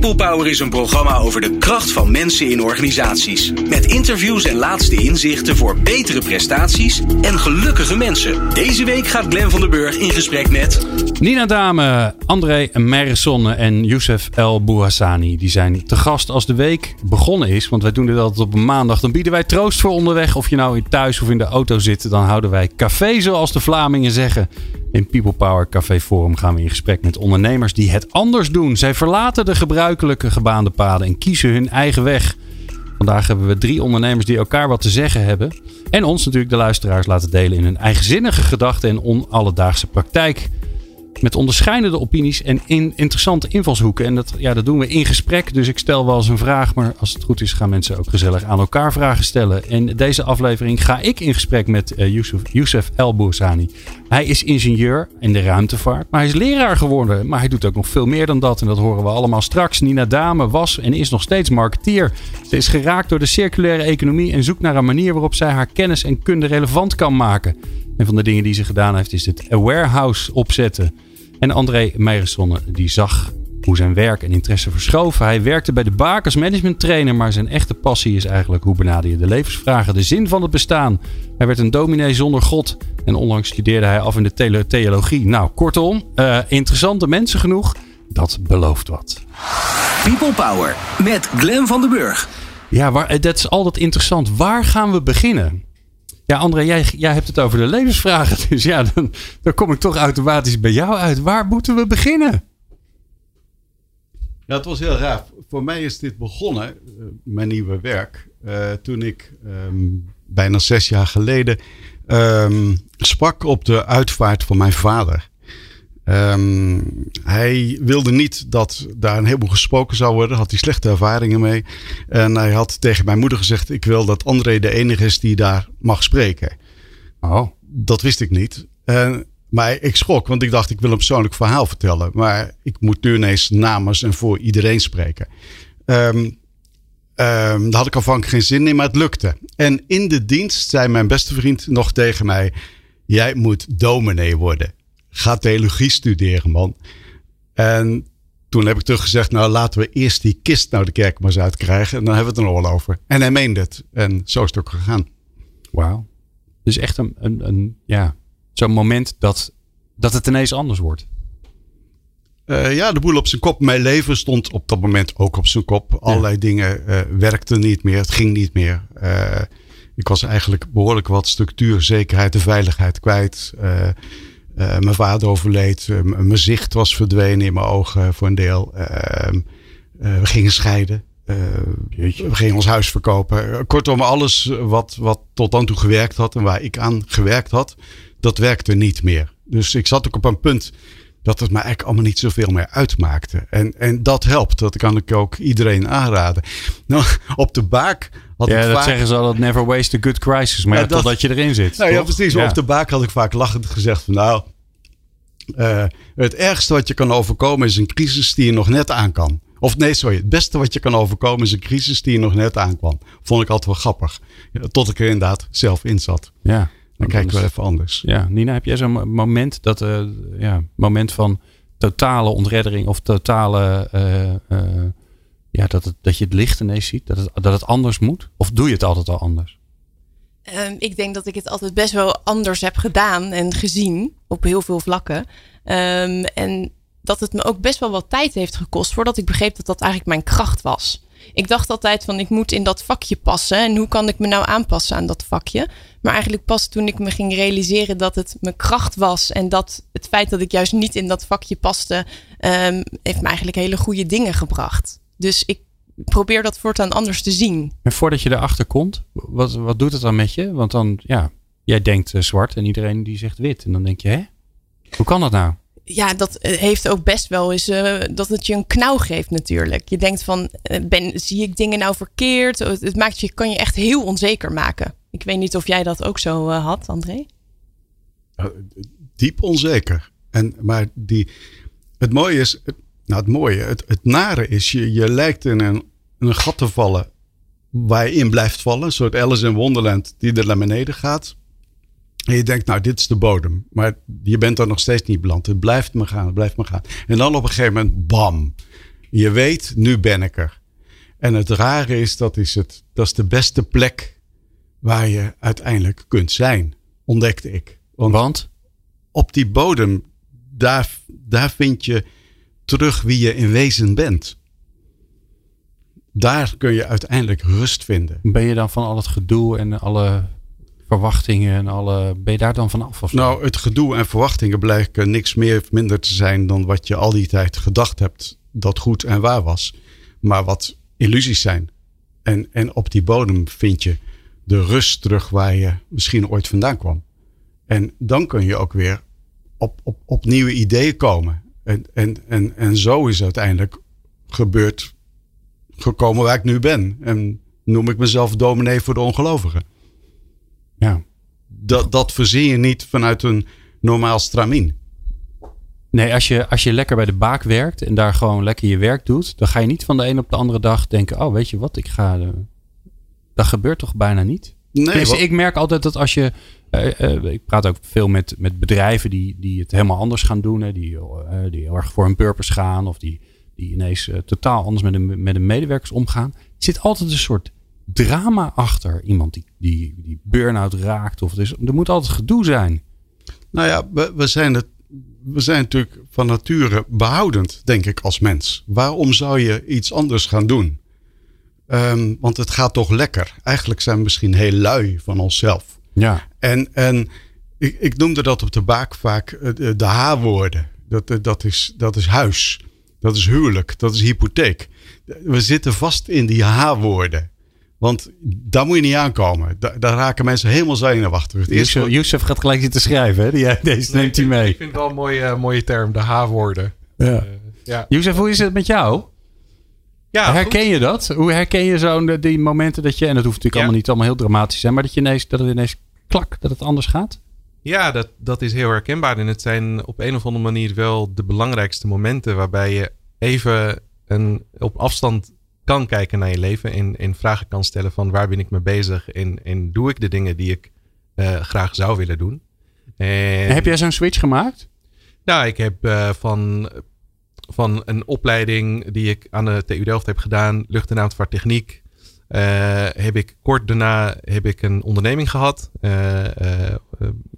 People Power is een programma over de kracht van mensen in organisaties. Met interviews en laatste inzichten voor betere prestaties en gelukkige mensen. Deze week gaat Glen van der Burg in gesprek met... Nina Dame, André Merisonne en Youssef El Bouhassani. Die zijn te gast als de week begonnen is. Want wij doen dit altijd op maandag. Dan bieden wij troost voor onderweg. Of je nou thuis of in de auto zit. Dan houden wij café zoals de Vlamingen zeggen. In People Power Café Forum gaan we in gesprek met ondernemers die het anders doen. Zij verlaten de gebruikelijke gebaande paden en kiezen hun eigen weg. Vandaag hebben we drie ondernemers die elkaar wat te zeggen hebben. En ons natuurlijk de luisteraars laten delen in hun eigenzinnige gedachten en onalledaagse praktijk met onderscheidende opinies en in interessante invalshoeken. En dat, ja, dat doen we in gesprek. Dus ik stel wel eens een vraag, maar als het goed is, gaan mensen ook gezellig aan elkaar vragen stellen. En deze aflevering ga ik in gesprek met uh, Youssef, Youssef El. Hij is ingenieur in de ruimtevaart, maar hij is leraar geworden. Maar hij doet ook nog veel meer dan dat. En dat horen we allemaal straks. Nina Dame was en is nog steeds marketeer. Ze is geraakt door de circulaire economie en zoekt naar een manier waarop zij haar kennis en kunde relevant kan maken. Een van de dingen die ze gedaan heeft is het warehouse opzetten. En André Meijersonne die zag hoe zijn werk en interesse verschoven. Hij werkte bij de Bakers management trainer, maar zijn echte passie is eigenlijk hoe benader je de levensvragen, de zin van het bestaan. Hij werd een dominee zonder God en onlangs studeerde hij af in de theologie. Nou, kortom, uh, interessante mensen genoeg. Dat belooft wat. People Power met Glen van den Burg. Ja, waar, eh, dat is altijd interessant. Waar gaan we beginnen? Ja, André, jij, jij hebt het over de levensvragen. Dus ja, dan, dan kom ik toch automatisch bij jou uit. Waar moeten we beginnen? Ja, het was heel raar. Voor mij is dit begonnen, eh, mijn nieuwe werk, uh, toen ik um, bijna zes jaar geleden um, sprak op de uitvaart van mijn vader. Um, hij wilde niet dat daar een heleboel gesproken zou worden. Had hij slechte ervaringen mee. En hij had tegen mijn moeder gezegd: Ik wil dat André de enige is die daar mag spreken. Oh. Dat wist ik niet. En, maar ik schrok, want ik dacht: Ik wil een persoonlijk verhaal vertellen. Maar ik moet nu ineens namens en voor iedereen spreken. Um, um, daar had ik aanvankelijk geen zin in, maar het lukte. En in de dienst zei mijn beste vriend nog tegen mij: Jij moet dominee worden ga theologie studeren, man. En toen heb ik teruggezegd, nou laten we eerst die kist nou de kerk maar eens uitkrijgen. En dan hebben we het er nog wel over. En hij meende het. En zo is het ook gegaan. Wauw. Dus echt een, een, een ja, zo'n moment dat, dat het ineens anders wordt. Uh, ja, de boel op zijn kop. Mijn leven stond op dat moment ook op zijn kop. Allerlei dingen uh, werkten niet meer. Het ging niet meer. Uh, ik was eigenlijk behoorlijk wat structuur, zekerheid en veiligheid kwijt. Uh, mijn vader overleed. Uh, mijn zicht was verdwenen in mijn ogen voor een deel. Uh, we gingen scheiden. we gingen ons huis verkopen. Kortom, alles wat, wat tot dan toe gewerkt had en waar ik aan gewerkt had, dat werkte niet meer. Dus ik zat ook op een punt dat het me eigenlijk allemaal niet zoveel meer uitmaakte. En, en dat helpt. Dat kan ik ook iedereen aanraden. Nou, op de baak had ja, ik dat zeggen ze al, dat never waste a good crisis. Maar ja, ja, totdat je erin zit. Nou, ja, precies. Op de baak had ik vaak lachend gezegd van nou... Uh, het ergste wat je kan overkomen is een crisis die je nog net aan kan. Of nee, sorry. Het beste wat je kan overkomen is een crisis die je nog net aankwam. Vond ik altijd wel grappig. Tot ik er inderdaad zelf in zat. Ja. Dan kijk ik wel even anders. Ja, Nina, heb jij zo'n moment dat uh, ja, moment van totale ontreddering of totale uh, uh, ja, dat, het, dat je het licht ineens ziet, dat het, dat het anders moet? Of doe je het altijd al anders? Um, ik denk dat ik het altijd best wel anders heb gedaan en gezien op heel veel vlakken. Um, en dat het me ook best wel wat tijd heeft gekost voordat ik begreep dat dat eigenlijk mijn kracht was. Ik dacht altijd van ik moet in dat vakje passen en hoe kan ik me nou aanpassen aan dat vakje. Maar eigenlijk pas toen ik me ging realiseren dat het mijn kracht was en dat het feit dat ik juist niet in dat vakje paste, um, heeft me eigenlijk hele goede dingen gebracht. Dus ik probeer dat voortaan anders te zien. En voordat je erachter komt, wat, wat doet het dan met je? Want dan, ja, jij denkt uh, zwart en iedereen die zegt wit. En dan denk je, hè? Hoe kan dat nou? Ja, dat heeft ook best wel eens uh, dat het je een knauw geeft natuurlijk. Je denkt van, uh, ben, zie ik dingen nou verkeerd? Het maakt je, kan je echt heel onzeker maken. Ik weet niet of jij dat ook zo had, André? diep onzeker. En, maar die, het mooie is, nou, het mooie, het, het nare is, je, je lijkt in een, in een gat te vallen waar je in blijft vallen. Een soort Alice in Wonderland die er naar beneden gaat. En je denkt, nou, dit is de bodem. Maar je bent er nog steeds niet beland. Het blijft maar gaan, het blijft maar gaan. En dan op een gegeven moment, bam. Je weet, nu ben ik er. En het rare is, dat is, het, dat is de beste plek waar je uiteindelijk kunt zijn, ontdekte ik. Want, Want? op die bodem, daar, daar vind je terug wie je in wezen bent. Daar kun je uiteindelijk rust vinden. Ben je dan van al het gedoe en alle verwachtingen en alle. Ben je daar dan van af? Of nou, het gedoe en verwachtingen blijken niks meer of minder te zijn dan wat je al die tijd gedacht hebt dat goed en waar was. Maar wat illusies zijn. En, en op die bodem vind je de rust terug waar je misschien ooit vandaan kwam. En dan kun je ook weer op, op, op nieuwe ideeën komen. En, en, en, en zo is uiteindelijk gebeurd, gekomen waar ik nu ben. En noem ik mezelf dominee voor de ongelovigen. Ja. Dat, dat verzin je niet vanuit een normaal stramien. Nee, als je, als je lekker bij de baak werkt en daar gewoon lekker je werk doet, dan ga je niet van de een op de andere dag denken: Oh, weet je wat, ik ga. De... Dat gebeurt toch bijna niet? Nee, dus ik merk altijd dat als je. Uh, uh, ik praat ook veel met, met bedrijven die, die het helemaal anders gaan doen. Hè, die, uh, die heel erg voor hun purpose gaan. Of die, die ineens totaal anders met de, met de medewerkers omgaan. Er zit altijd een soort drama achter. Iemand die, die, die burn-out raakt. Of dus, er moet altijd gedoe zijn. Nou ja, we, we zijn het we zijn natuurlijk van nature behoudend, denk ik, als mens. Waarom zou je iets anders gaan doen? Um, want het gaat toch lekker. Eigenlijk zijn we misschien heel lui van onszelf. Ja. En, en ik, ik noemde dat op de baak vaak eh, de, de H-woorden. Dat, eh, dat, is, dat is huis. Dat is huwelijk. Dat is hypotheek. We zitten vast in die H-woorden. Want daar moet je niet aankomen. Daar, daar raken mensen helemaal zenuwachtig. Youssef, Youssef gaat gelijk zitten schrijven. Hè? Die, deze neemt hij mee. Ik vind het wel een mooie, uh, mooie term. De H-woorden. Ja. Uh, ja. Hoe is het met jou? Ja, herken goed. je dat? Hoe herken je zo'n die momenten dat je... En dat hoeft natuurlijk ja. allemaal niet allemaal heel dramatisch te zijn. Maar dat, je ineens, dat het ineens klak, dat het anders gaat? Ja, dat, dat is heel herkenbaar. En het zijn op een of andere manier wel de belangrijkste momenten... waarbij je even een, op afstand kan kijken naar je leven en, en vragen kan stellen van waar ben ik mee bezig en, en doe ik de dingen die ik uh, graag zou willen doen. En, heb jij zo'n switch gemaakt? Nou, ik heb uh, van, van een opleiding die ik aan de TU Delft heb gedaan, lucht- en ruimtevaarttechniek, uh, heb ik kort daarna heb ik een onderneming gehad uh, uh,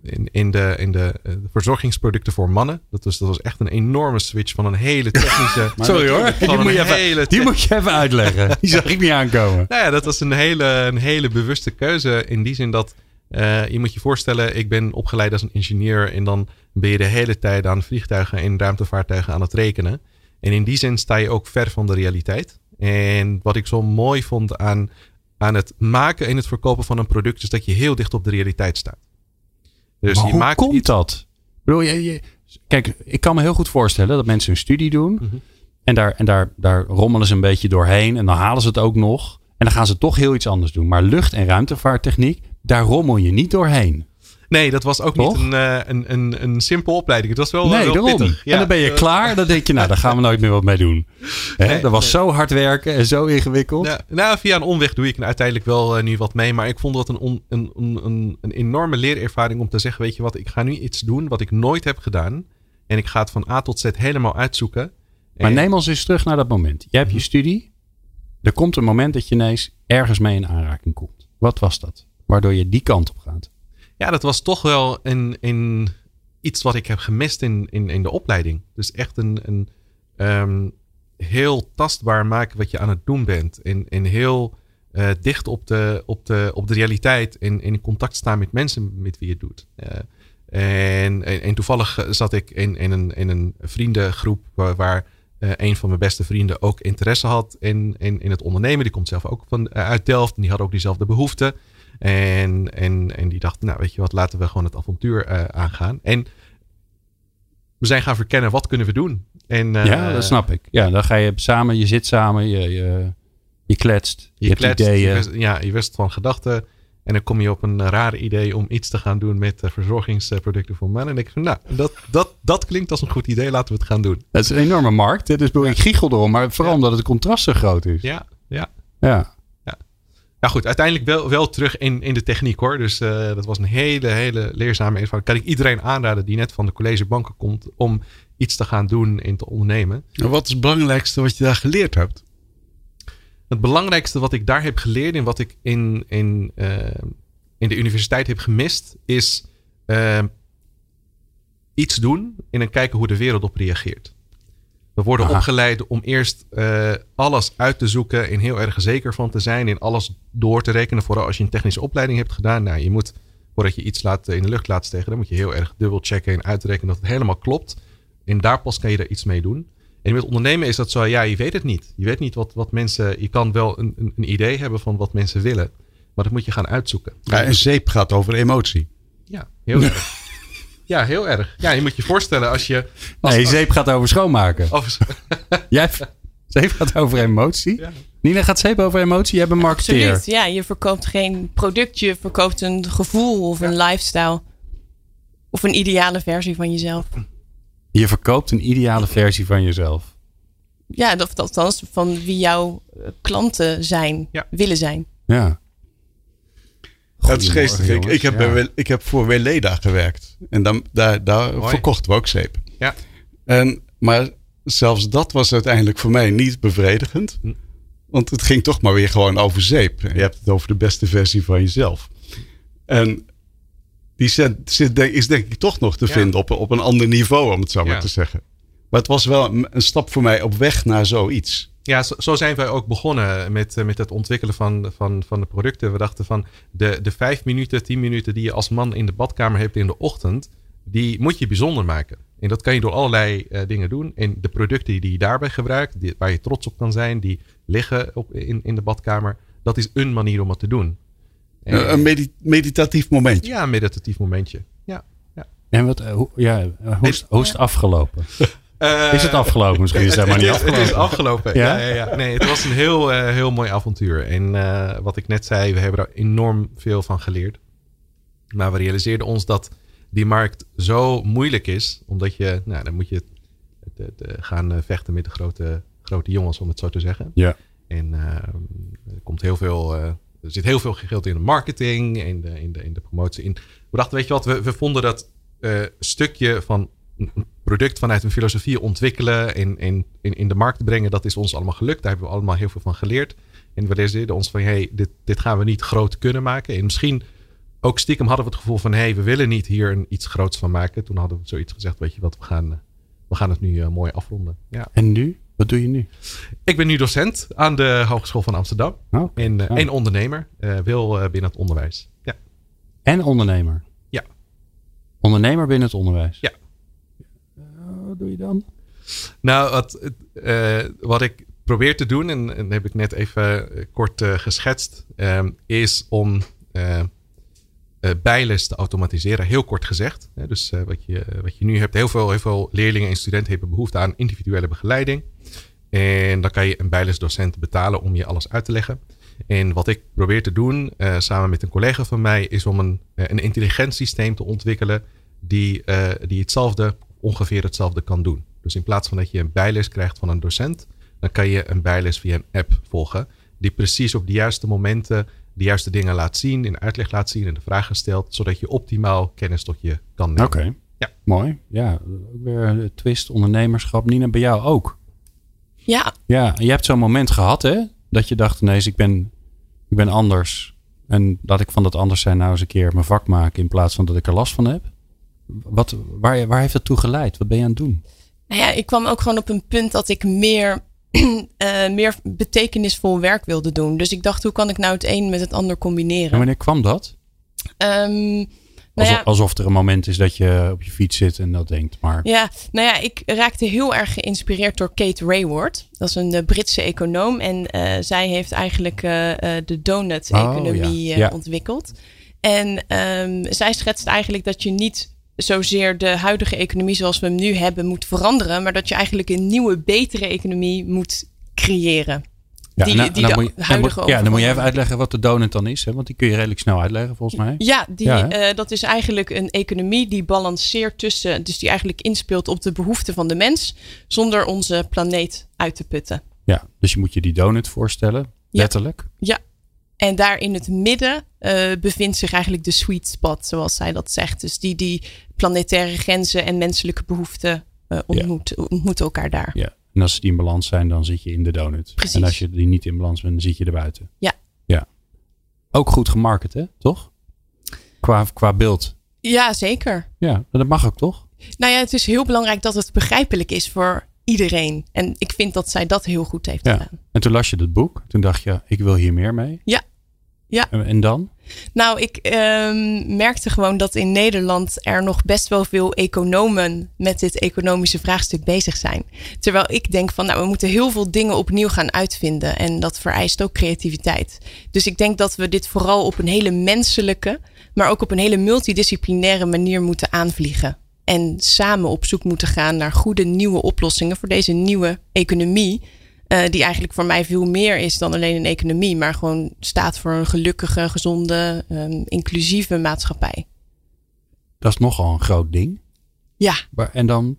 in, in, de, in de, verzorgingsproducten voor mannen. Dat was, dat was echt een enorme switch van een hele technische. Sorry hoor, die moet, je even, die moet je even uitleggen. Die zag ik niet aankomen. Nou ja, dat was een hele, een hele bewuste keuze in die zin dat je moet je voorstellen, ik ben opgeleid als een ingenieur en dan ben je de hele tijd aan vliegtuigen en ruimtevaartuigen aan het rekenen. En in die zin sta je ook ver van de realiteit. En wat ik zo mooi vond aan, aan het maken en het verkopen van een product, is dat je heel dicht op de realiteit staat. Dus maar je hoe maakt komt iets... dat? Bedoel, je, je, kijk, ik kan me heel goed voorstellen dat mensen een studie doen. Mm -hmm. En, daar, en daar, daar rommelen ze een beetje doorheen. En dan halen ze het ook nog. En dan gaan ze toch heel iets anders doen. Maar lucht- en ruimtevaarttechniek, daar rommel je niet doorheen. Nee, dat was ook Toch? niet een, uh, een, een, een simpele opleiding. Het was wel, nee, wel pittig. Ja. En dan ben je klaar. Dan denk je, nou, daar gaan we nooit meer wat mee doen. Hè? Nee, dat was nee. zo hard werken en zo ingewikkeld. Nou, nou, via een omweg doe ik uiteindelijk wel uh, nu wat mee. Maar ik vond dat een, on, een, een, een enorme leerervaring om te zeggen... weet je wat, ik ga nu iets doen wat ik nooit heb gedaan. En ik ga het van A tot Z helemaal uitzoeken. Maar en... neem ons eens terug naar dat moment. Jij hebt je studie. Er komt een moment dat je ineens ergens mee in aanraking komt. Wat was dat? Waardoor je die kant op gaat. Ja, dat was toch wel een, een, iets wat ik heb gemist in, in, in de opleiding. Dus echt een, een um, heel tastbaar maken wat je aan het doen bent. En, en heel uh, dicht op de, op, de, op de realiteit en in contact staan met mensen met wie je het doet. Uh, en, en, toevallig zat ik in, in, een, in een vriendengroep waar, uh, een van mijn beste vrienden ook interesse had in, in, in het ondernemen. Die komt zelf ook van, uit Delft en die had ook diezelfde behoeften. En, en, en die dacht, nou weet je wat, laten we gewoon het avontuur uh, aangaan. En we zijn gaan verkennen, wat kunnen we doen? En, uh, ja, dat snap ik. Ja, dan ga je samen, je zit samen, je, je, je kletst, je, je kletst, ideeën. Je wist, ja, je wist van gedachten. En dan kom je op een raar idee om iets te gaan doen met verzorgingsproducten voor mannen. En ik van, nou, dat, dat, dat klinkt als een goed idee, laten we het gaan doen. Dat is een enorme markt, hè? dus ik giechel erom, maar vooral ja. omdat het contrast zo groot is. Ja, ja. Ja. Ja, goed. Uiteindelijk wel, wel terug in, in de techniek hoor. Dus uh, dat was een hele, hele leerzame ervaring. Kan ik iedereen aanraden die net van de collegebanken komt om iets te gaan doen en te ondernemen. En wat is het belangrijkste wat je daar geleerd hebt? Het belangrijkste wat ik daar heb geleerd en wat ik in, in, uh, in de universiteit heb gemist, is uh, iets doen en dan kijken hoe de wereld op reageert. We worden Aha. opgeleid om eerst uh, alles uit te zoeken en heel erg zeker van te zijn en alles door te rekenen. Vooral als je een technische opleiding hebt gedaan. Nou, je moet, voordat je iets laat, in de lucht laat steken, dan moet je heel erg dubbel checken en uitrekenen dat het helemaal klopt. En daar pas kan je er iets mee doen. En met ondernemen is dat zo, ja, je weet het niet. Je weet niet wat, wat mensen, je kan wel een, een, een idee hebben van wat mensen willen, maar dat moet je gaan uitzoeken. Ja, en zeep gaat over emotie. Ja, heel erg. Ja, heel erg. Ja, je moet je voorstellen als je... Als, nee, zeep gaat over schoonmaken. Jij, zeep gaat over emotie. Ja. Nina, gaat zeep over emotie? Jij bent marketeer. Absoluut, ja. Je verkoopt geen product. Je verkoopt een gevoel of een lifestyle. Of een ideale versie van jezelf. Je verkoopt een ideale versie van jezelf. Ja, dat althans van wie jouw klanten zijn, willen zijn. Ja. Dat is geestig. Ik, ik, heb ja. ik heb voor Weleda gewerkt. En dan, daar, daar verkochten we ook zeep. Ja. En, maar zelfs dat was uiteindelijk voor mij niet bevredigend. Hm. Want het ging toch maar weer gewoon over zeep. En je hebt het over de beste versie van jezelf. En die zit, is denk ik toch nog te ja. vinden op, op een ander niveau, om het zo ja. maar te zeggen. Maar het was wel een stap voor mij op weg naar zoiets. Ja, zo, zo, zijn wij ook begonnen met, met het ontwikkelen van, van, van de producten. We dachten van de, de vijf minuten, tien minuten die je als man in de badkamer hebt in de ochtend, die moet je bijzonder maken. En dat kan je door allerlei uh, dingen doen. En de producten die je daarbij gebruikt, die, waar je trots op kan zijn, die liggen op, in, in de badkamer, dat is een manier om het te doen. En, een medit meditatief momentje. Ja, een meditatief momentje. Ja. ja. En wat, uh, hoe, ja, hoe, is, hoe is het afgelopen? Uh, is het afgelopen? Misschien is het helemaal niet afgelopen. Het is afgelopen. Ja? Ja, ja, Nee, het was een heel, uh, heel mooi avontuur. En uh, wat ik net zei, we hebben er enorm veel van geleerd. Maar we realiseerden ons dat die markt zo moeilijk is. Omdat je, nou, dan moet je de, de, gaan vechten met de grote, grote jongens, om het zo te zeggen. Ja. En er komt heel veel. er zit heel veel geld in de marketing, in de, in de, in de promotie. In. We dachten, weet je wat, we, we vonden dat stukje van product vanuit een filosofie ontwikkelen en in, in, in de markt brengen, dat is ons allemaal gelukt. Daar hebben we allemaal heel veel van geleerd. En we realiseerden ons van, hey, dit, dit gaan we niet groot kunnen maken. En misschien ook stiekem hadden we het gevoel van, hey, we willen niet hier een, iets groots van maken. Toen hadden we zoiets gezegd, weet je wat, we gaan, we gaan het nu uh, mooi afronden. Ja. En nu? Wat doe je nu? Ik ben nu docent aan de Hogeschool van Amsterdam. Oh, en, uh, en ondernemer, uh, wil binnen het onderwijs. Ja. En ondernemer? Ja. Ondernemer binnen het onderwijs? Ja doe je dan? Nou, wat, uh, wat ik probeer te doen, en, en heb ik net even kort uh, geschetst, um, is om uh, bijles te automatiseren. Heel kort gezegd. Dus wat, je, wat je nu hebt, heel veel, heel veel leerlingen en studenten hebben behoefte aan individuele begeleiding. En dan kan je een bijlesdocent betalen om je alles uit te leggen. En wat ik probeer te doen, samen met een collega van mij, is om een, een intelligent systeem te ontwikkelen die, die hetzelfde ongeveer hetzelfde kan doen. Dus in plaats van dat je een bijles krijgt van een docent, dan kan je een bijles via een app volgen. Die precies op de juiste momenten de juiste dingen laat zien, in uitleg laat zien en de vragen stelt, zodat je optimaal kennis tot je kan nemen. Oké, ja. mooi. Ja, weer twist, ondernemerschap. Nina, bij jou ook? Ja. Ja, je hebt zo'n moment gehad, hè? Dat je dacht, nee, ik ben, ik ben anders. En laat ik van dat anders zijn nou eens een keer mijn vak maken in plaats van dat ik er last van heb. Wat, waar, waar heeft dat toe geleid? Wat ben je aan het doen? Nou ja, ik kwam ook gewoon op een punt dat ik meer, uh, meer betekenisvol werk wilde doen. Dus ik dacht, hoe kan ik nou het een met het ander combineren? En wanneer kwam dat? Um, alsof, nou ja, alsof, er een moment is dat je op je fiets zit en dat denkt. Maar... Ja, nou ja, ik raakte heel erg geïnspireerd door Kate Rayward. Dat is een uh, Britse econoom. En uh, zij heeft eigenlijk de donut-economie oh, ja. Ja. ontwikkeld. En um, zij schetst eigenlijk dat je niet zozeer de huidige economie zoals we hem nu hebben moet veranderen, maar dat je eigenlijk een nieuwe, betere economie moet creëren. Ja, die, nou, die dan de moet je, huidige dan ja, dan moet je even uitleggen wat de donut dan is. Hè? Want die kun je redelijk snel uitleggen volgens mij. Ja, die, Ja, eh, dat is eigenlijk een economie die balanceert tussen, dus die eigenlijk inspeelt op de behoeften van de mens, zonder onze planeet uit te putten. Ja, dus je moet je die donut voorstellen, letterlijk. Ja. En daar in het midden uh, bevindt zich eigenlijk de sweet spot, zoals zij dat zegt. Dus die, die planetaire grenzen en menselijke behoeften uh, ontmoet, ontmoeten elkaar daar. Ja. En als die in balans zijn, dan zit je in de donut. Precies. En als je die niet in balans bent, dan zit je er buiten. Ja. Ja. Ook goed gemarket, hè? Toch? Qua, qua beeld. Ja, zeker. Ja, dat mag ook toch? Nou ja, het is heel belangrijk dat het begrijpelijk is voor iedereen. En ik vind dat zij dat heel goed heeft ja. gedaan. En toen las je het boek. Toen dacht je, ik wil hier meer mee. Ja. Ja. En, dan? Nou, ik um, merkte gewoon dat in Nederland er nog best wel veel economen met dit economische vraagstuk bezig zijn. Terwijl ik denk van, nou, we moeten heel veel dingen opnieuw gaan uitvinden. En dat vereist ook creativiteit. Dus ik denk dat we dit vooral op een hele menselijke, maar ook op een hele multidisciplinaire manier moeten aanvliegen. En samen op zoek moeten gaan naar goede nieuwe oplossingen voor deze nieuwe economie. Uh, die eigenlijk voor mij veel meer is dan alleen een economie, maar gewoon staat voor een gelukkige, gezonde, um, inclusieve maatschappij. Dat is nogal een groot ding. Ja. Maar, en dan,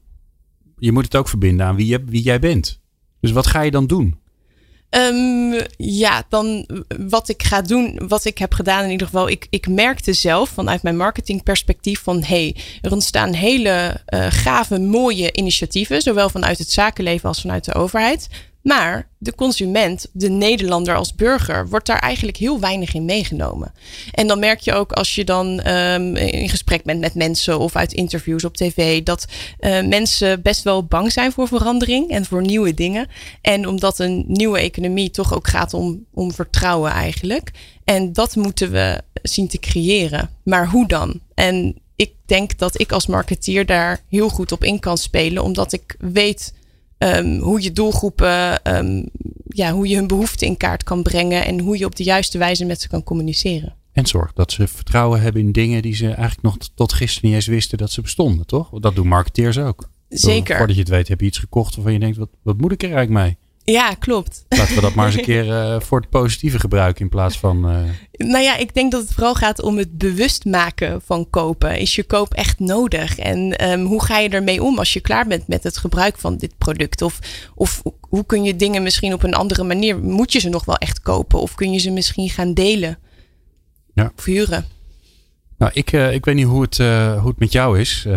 je moet het ook verbinden aan wie, je, wie jij bent. Dus wat ga je dan doen? Um, ja, dan wat ik ga doen, wat ik heb gedaan in ieder geval. Ik, ik merkte zelf vanuit mijn marketingperspectief van hey, er ontstaan hele uh, gave, mooie initiatieven, zowel vanuit het zakenleven als vanuit de overheid. Maar de consument, de Nederlander als burger, wordt daar eigenlijk heel weinig in meegenomen. En dan merk je ook als je dan um, in gesprek bent met mensen of uit interviews op tv, dat uh, mensen best wel bang zijn voor verandering en voor nieuwe dingen. En omdat een nieuwe economie toch ook gaat om, om vertrouwen eigenlijk. En dat moeten we zien te creëren. Maar hoe dan? En ik denk dat ik als marketeer daar heel goed op in kan spelen, omdat ik weet um, hoe je doelgroepen, um, ja, hoe je hun behoeften in kaart kan brengen en hoe je op de juiste wijze met ze kan communiceren. En zorg dat ze vertrouwen hebben in dingen die ze eigenlijk nog tot gisteren niet eens wisten dat ze bestonden, toch? Dat doen marketeers ook. Zeker. Voordat je het weet heb je iets gekocht waarvan je denkt, wat, wat moet ik er eigenlijk mee? Ja, klopt. Laten we dat maar eens een keer uh, voor het positieve gebruiken in plaats van. Uh... Nou ja, ik denk dat het vooral gaat om het bewust maken van kopen. Is je koop echt nodig? En um, hoe ga je ermee om als je klaar bent met het gebruik van dit product? Of, of hoe kun je dingen misschien op een andere manier? Moet je ze nog wel echt kopen? Of kun je ze misschien gaan delen? Ja. Of huren? Nou, ik, uh, ik weet niet hoe het, hoe het met jou is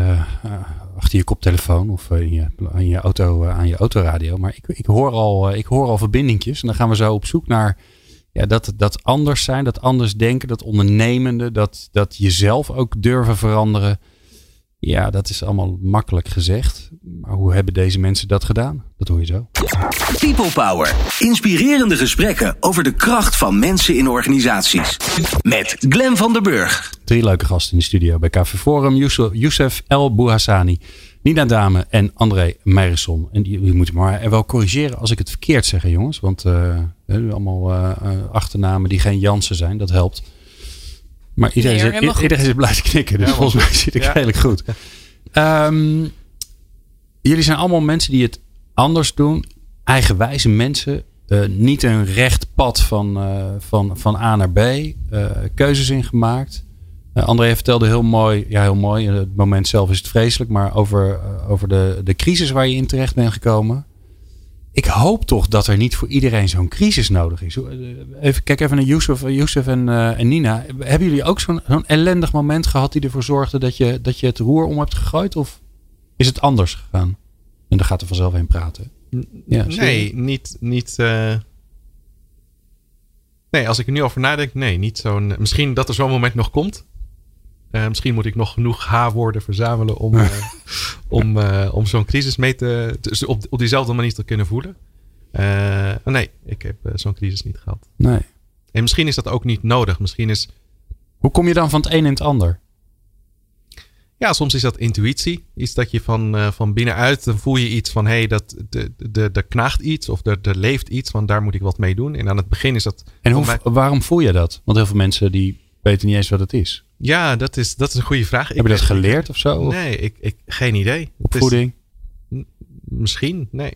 achter je koptelefoon of in je, aan je auto, aan je autoradio. Maar ik, ik, hoor al, ik hoor al verbindingjes. En dan gaan we zo op zoek naar ja, dat, dat anders zijn, dat anders denken, dat ondernemende, dat, dat jezelf ook durven veranderen. Ja, dat is allemaal makkelijk gezegd. Maar hoe hebben deze mensen dat gedaan? Dat hoor je zo. People Power. Inspirerende gesprekken over de kracht van mensen in organisaties. Met Glen van der Burg. Drie leuke gasten in de studio bij KV Forum. Youssef El Bouhassani, Nina Dame en André Meijerson. En die, die moeten maar wel corrigeren als ik het verkeerd zeg, jongens. Want uh, allemaal uh, achternamen die geen Jansen zijn. Dat helpt. Maar iedereen, Nee, zit, iedereen zit blijven knikken. Dus Ja, volgens mij zit ik Ja. redelijk goed. Ehm, jullie zijn allemaal mensen die het anders doen. Eigenwijze mensen. Eh, niet een recht pad van, eh, van, van A naar B. eh, keuzes ingemaakt. Eh André vertelde heel mooi. Ja, heel mooi. in Het moment zelf is het vreselijk. Maar over, over de, de crisis waar je in terecht bent gekomen. Ik hoop toch dat er niet voor iedereen zo'n crisis nodig is. Even, kijk even naar Youssef, Youssef en, eh, en Nina. Hebben jullie ook zo'n zo'n ellendig moment gehad die ervoor zorgde dat je, dat je het roer om hebt gegooid? Of is het anders gegaan? En daar gaat er vanzelf heen praten. Ja, nee, niet. niet eh, Nee, als ik er nu over nadenk, nee, niet zo'n. Misschien dat er zo'n moment nog komt. Eh, misschien moet ik nog genoeg H-woorden verzamelen om, eh, om, eh, om zo'n crisis mee te, te- op, op diezelfde manier te kunnen voelen. Eh, nee, ik heb zo'n crisis niet gehad. Nee. En misschien is dat ook niet nodig. Misschien is, Hoe kom je dan van het een in het ander? ja, soms is dat intuïtie. Iets dat je van, van binnenuit, dan voel je iets van, hé, hey, dat de, de, er knaagt iets of er, leeft iets, want daar moet ik wat mee doen. En aan het begin is dat En hoe, mij- waarom voel je dat? Want heel veel mensen die weten niet eens wat het is. Ja, dat is, dat is een goede vraag. Heb je dat geleerd of zo? Nee, ik, ik, geen idee. Opvoeding? misschien, nee.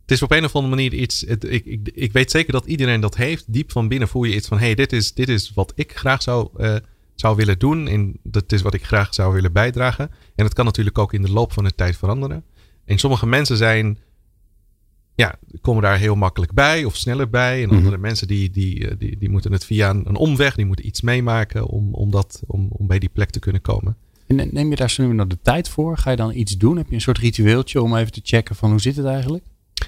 Het is op een of andere manier iets. Het, ik, ik, ik weet zeker dat iedereen dat heeft. Diep van binnen voel je iets van: hé, hey, dit, is, dit is wat ik graag zou, eh, zou willen doen. En dat is wat ik graag zou willen bijdragen. En dat kan natuurlijk ook in de loop van de tijd veranderen. En sommige mensen zijn ja, komen daar heel makkelijk bij of sneller bij. En Mhm. andere mensen die, die, eh, die, die moeten het via een, een omweg, die moeten iets meemaken om, om, dat, om, om bij die plek te kunnen komen. En neem je daar zo nu nog de tijd voor? Ga je dan iets doen? Heb je een soort ritueeltje om even te checken van hoe zit het eigenlijk?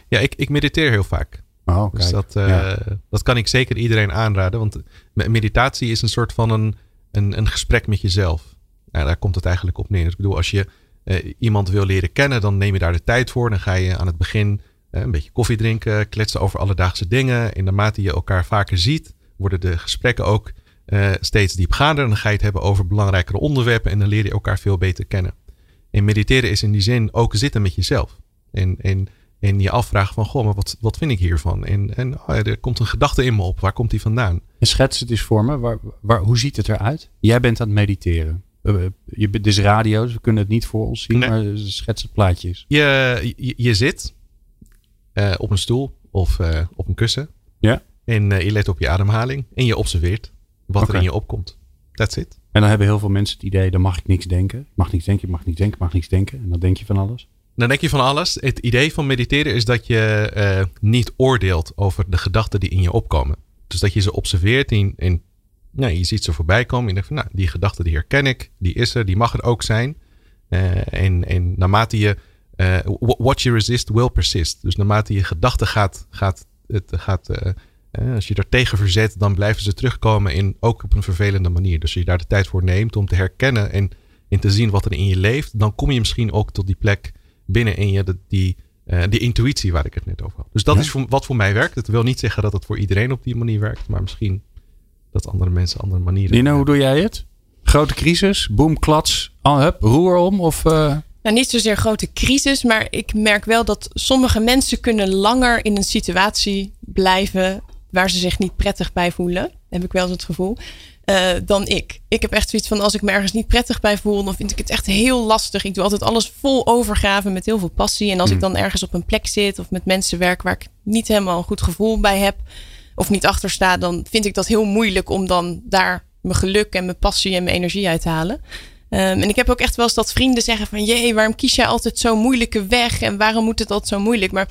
Ja, ik, ik mediteer heel vaak. Oh, Dus dat, eh, Ja. dat kan ik zeker iedereen aanraden. Want me- meditatie is een soort van een, een, een gesprek met jezelf. Nou, daar komt het eigenlijk op neer. Dus ik bedoel, als je eh, iemand wil leren kennen, dan neem je daar de tijd voor. Dan ga je aan het begin een beetje koffie drinken, kletsen over alledaagse dingen. En naarmate je elkaar vaker ziet, worden de gesprekken ook eh, steeds diepgaander. En dan ga je het hebben over belangrijkere onderwerpen en dan leer je elkaar veel beter kennen. En mediteren is in die zin ook zitten met jezelf. En, en, en je afvragen van, goh, maar wat, wat vind ik hiervan? En, en oh ja, er komt een gedachte in me op. Waar komt die vandaan? En schets het eens voor me. Waar, waar, hoe ziet het eruit? Jij bent aan het mediteren. Eh, Je, bent- dit is radio, dus we kunnen het niet voor ons zien. Nee. Maar schets het plaatje eens. Je, je, je zit eh, op een stoel of eh, op een kussen. Ja. En eh, je let op je ademhaling. En je observeert wat er in je opkomt. That's it. En dan hebben heel veel mensen het idee, dan mag ik niks denken. Ik mag niks denken, ik mag niks denken, ik mag niks denken. En dan denk je van alles. Dan denk je van alles. Het idee van mediteren is dat je niet oordeelt over de gedachten die in je opkomen. Dus dat je ze observeert en, en ja, je ziet ze voorbij komen. En je denkt van, nou, die gedachte die herken ik. Die is er, die mag er ook zijn. En, en naarmate je... eh, wh- what you resist will persist. Dus naarmate je gedachten gaat... gaat, het gaat eh, eh, als je er tegen verzet, dan blijven ze terugkomen. In, ook op een vervelende manier. Dus als je daar de tijd voor neemt om te herkennen... en, en te zien wat er in je leeft... dan kom je misschien ook tot die plek binnen in je... dat die, die intuïtie waar ik het net over had. Dus dat Ja. is voor, wat voor mij werkt. Het wil niet zeggen dat het voor iedereen op die manier werkt. Maar misschien dat andere mensen andere manieren Nina, hoe doe jij het? Grote crisis, boom, klats, hup, roer om? Of, Nou, niet zozeer grote crisis, maar ik merk wel dat sommige mensen kunnen langer in een situatie blijven waar ze zich niet prettig bij voelen. Heb ik wel eens het gevoel. eh, dan ik. Ik heb echt zoiets van als ik me ergens niet prettig bij voel, dan vind ik het echt heel lastig. Ik doe altijd alles vol overgraven met heel veel passie. En als ik dan ergens op een plek zit of met mensen werk waar ik niet helemaal een goed gevoel bij heb of niet achter sta, dan vind ik dat heel moeilijk om dan daar mijn geluk en mijn passie en mijn energie uit te halen. Ehm, en ik heb ook echt wel eens dat vrienden zeggen van... jee, waarom kies jij altijd zo'n moeilijke weg? En waarom moet het altijd zo moeilijk? Maar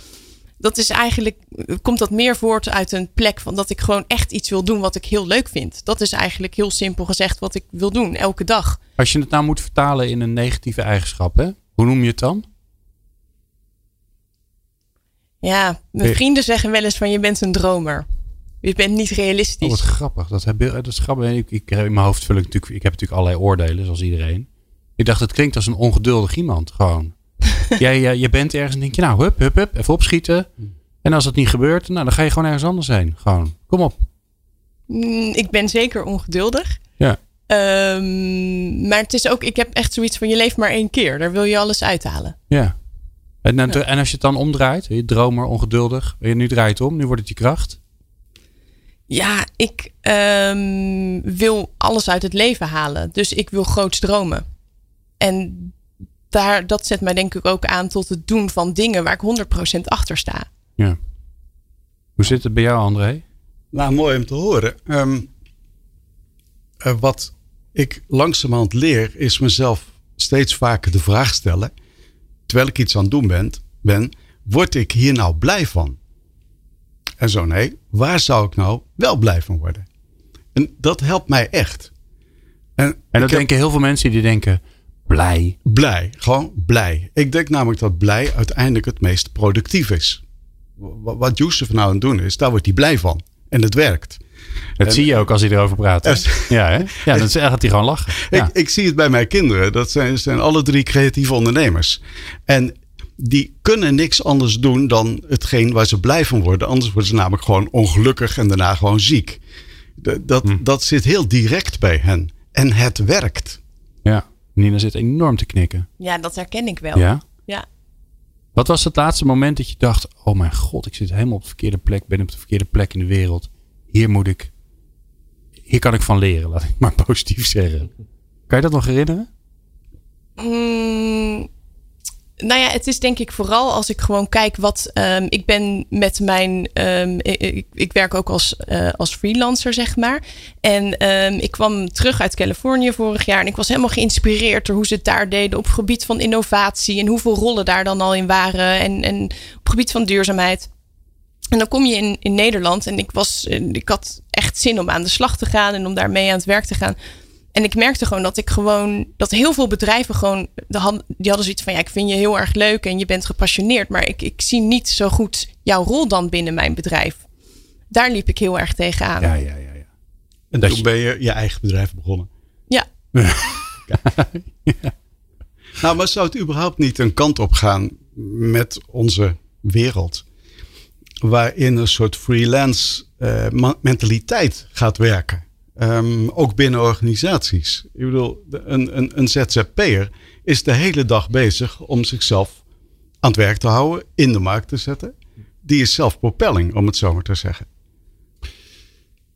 dat is eigenlijk... komt dat meer voort uit een plek van... dat ik gewoon echt iets wil doen wat ik heel leuk vind. Dat is eigenlijk heel simpel gezegd wat ik wil doen, elke dag. als je het nou moet vertalen in een negatieve eigenschap, hè? hoe noem je het dan? Ja, mijn vrienden zeggen wel eens van... je bent een dromer. Je bent niet Oh, realistisch. wat grappig. Dat, heb, dat is grappig. Ik, ik, in mijn hoofd vul ik natuurlijk... Ik heb natuurlijk allerlei oordelen, zoals iedereen. Ik dacht, het klinkt als een ongeduldig iemand. Gewoon. jij, jij, je bent ergens en denk je, nou, hup, hup, hup. Even opschieten. En als het niet gebeurt, nou, dan ga je gewoon ergens anders heen. Gewoon, kom op. Mm, ik ben zeker ongeduldig. Ja. Ehm, maar het is ook... ik heb echt zoiets van... je leeft maar één keer. Daar wil je alles uithalen. Ja. En, en, en als je het dan omdraait, je dromer, ongeduldig. En nu draait het om, nu wordt het je kracht. Ja, ik ehm, wil alles uit het leven halen. Dus ik wil groots dromen. En daar, dat zet mij denk ik ook aan tot het doen van dingen waar ik 100% achter sta. Ja. Hoe zit het bij jou, André? Nou, mooi om te horen. Ehm, eh, wat ik langzamerhand leer, is mezelf steeds vaker de vraag stellen. Terwijl ik iets aan het doen ben, ben word ik hier nou blij van? En zo nee, waar zou ik nou wel blij van worden? En dat helpt mij echt. En, dat heb- denken heel veel mensen die denken, blij. Blij, gewoon blij. Ik denk namelijk dat blij uiteindelijk het meest productief is. Wa- Wat Youssef nou aan het doen is, daar wordt hij blij van. En het werkt. Dat En- zie je ook als hij erover praat. hè? Ja, hè? Ja, dan gaat hij gewoon lachen. Ja. Ik, ik zie het bij mijn kinderen. Dat zijn, zijn alle drie creatieve ondernemers. En die kunnen niks anders doen dan hetgeen waar ze blij van worden. Anders worden ze namelijk gewoon ongelukkig en daarna gewoon ziek. Dat, Hm. dat zit heel direct bij hen. En het werkt. ja. Nina zit enorm te knikken. Ja, dat herken ik wel. Ja? Ja. Wat was het laatste moment dat je dacht, oh mijn god, ik zit helemaal op de verkeerde plek, ben op de verkeerde plek in de wereld. Hier moet ik, hier kan ik van leren, laat ik maar positief zeggen. Kan je dat nog herinneren? Mm, nou ja, het is denk ik vooral als ik gewoon kijk wat. Um, ik ben met mijn. Um, ik, ik, werk ook als, uh, als freelancer, zeg maar. En um, ik kwam terug uit Californië vorig jaar. En ik was helemaal geïnspireerd door hoe ze het daar deden. op gebied van innovatie. En hoeveel rollen daar dan al in waren. En, en op gebied van duurzaamheid. En dan kom je in, in Nederland. En ik, was, ik had echt zin om aan de slag te gaan. En om daarmee aan het werk te gaan. En ik merkte gewoon dat ik gewoon, dat heel veel bedrijven gewoon, die hadden zoiets van, ja, ik vind je heel erg leuk en je bent gepassioneerd, maar ik, ik zie niet zo goed jouw rol dan binnen mijn bedrijf. Daar liep ik heel erg tegenaan. Ja, ja, ja. ja. En toen ben je je eigen bedrijf begonnen. Ja. ja. Nou, maar zou het überhaupt niet een kant op gaan met onze wereld? Waarin een soort freelance uh, mentaliteit gaat werken. Um, ook binnen organisaties. Ik bedoel, een, een, een ZZP'er is de hele dag bezig om zichzelf aan het werk te houden, in de markt te zetten. Die is zelfpropelling, om het zo maar te zeggen.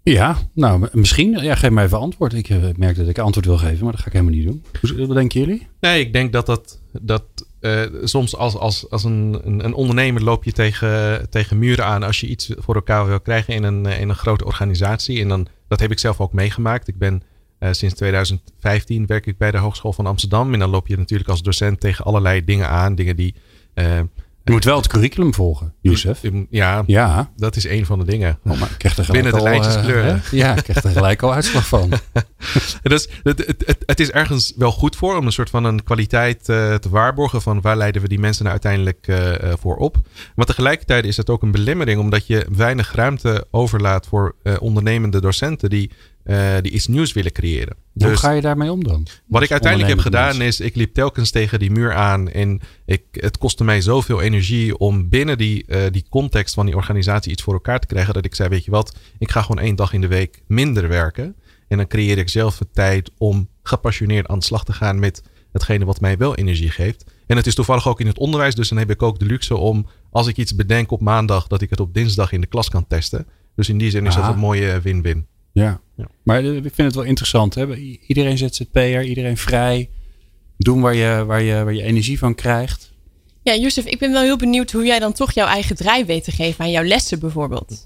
Ja, nou misschien. Ja, geef mij even antwoord. Ik uh, merk dat ik antwoord wil geven, maar dat ga ik helemaal niet doen. Wat denken jullie? Nee, ik denk dat dat, dat uh, soms als, als, als een, een, een, ondernemer loop je tegen, tegen muren aan als je iets voor elkaar wil krijgen in een, in een grote organisatie. En dan dat heb ik zelf ook meegemaakt. Ik ben uh, sinds 2015 werk ik bij de Hogeschool van Amsterdam. En dan loop je natuurlijk als docent tegen allerlei dingen aan. Dingen die uh, je moet wel het curriculum volgen, Youssef. Ja, ja, dat is een van de dingen. Oh, maar ik krijg er Binnen de lijntjes uh, kleuren. ja, ik krijg er gelijk al uitslag van. dus, het, het, het, het, is ergens wel goed voor om een soort van een kwaliteit uh, te waarborgen van waar leiden we die mensen nou uiteindelijk uh, voor op. Maar tegelijkertijd is het ook een belemmering omdat je weinig ruimte overlaat voor ondernemende docenten die uh, die iets nieuws willen creëren. Hoe dus ga je daarmee om dan? Wat ik uiteindelijk heb gedaan is, ik liep telkens tegen die muur aan. En ik, het kostte mij zoveel energie om binnen die, uh, die context van die organisatie iets voor elkaar te krijgen. Dat ik zei, weet je wat, ik ga gewoon één dag in de week minder werken. En dan creëer ik zelf de tijd om gepassioneerd aan de slag te gaan met hetgene wat mij wel energie geeft. En het is toevallig ook in het onderwijs, dus dan heb ik ook de luxe om, als ik iets bedenk op maandag, dat ik het op dinsdag in de klas kan testen. Dus in die zin is dat een mooie win-win. Ja. ja. Maar ik vind het wel interessant. Hè? Iedereen ZZP'er, iedereen vrij. Doen waar je, waar, je, waar je energie van krijgt. Ja, Jozef, ik ben wel heel benieuwd hoe jij dan toch jouw eigen draai weet te geven aan jouw lessen bijvoorbeeld.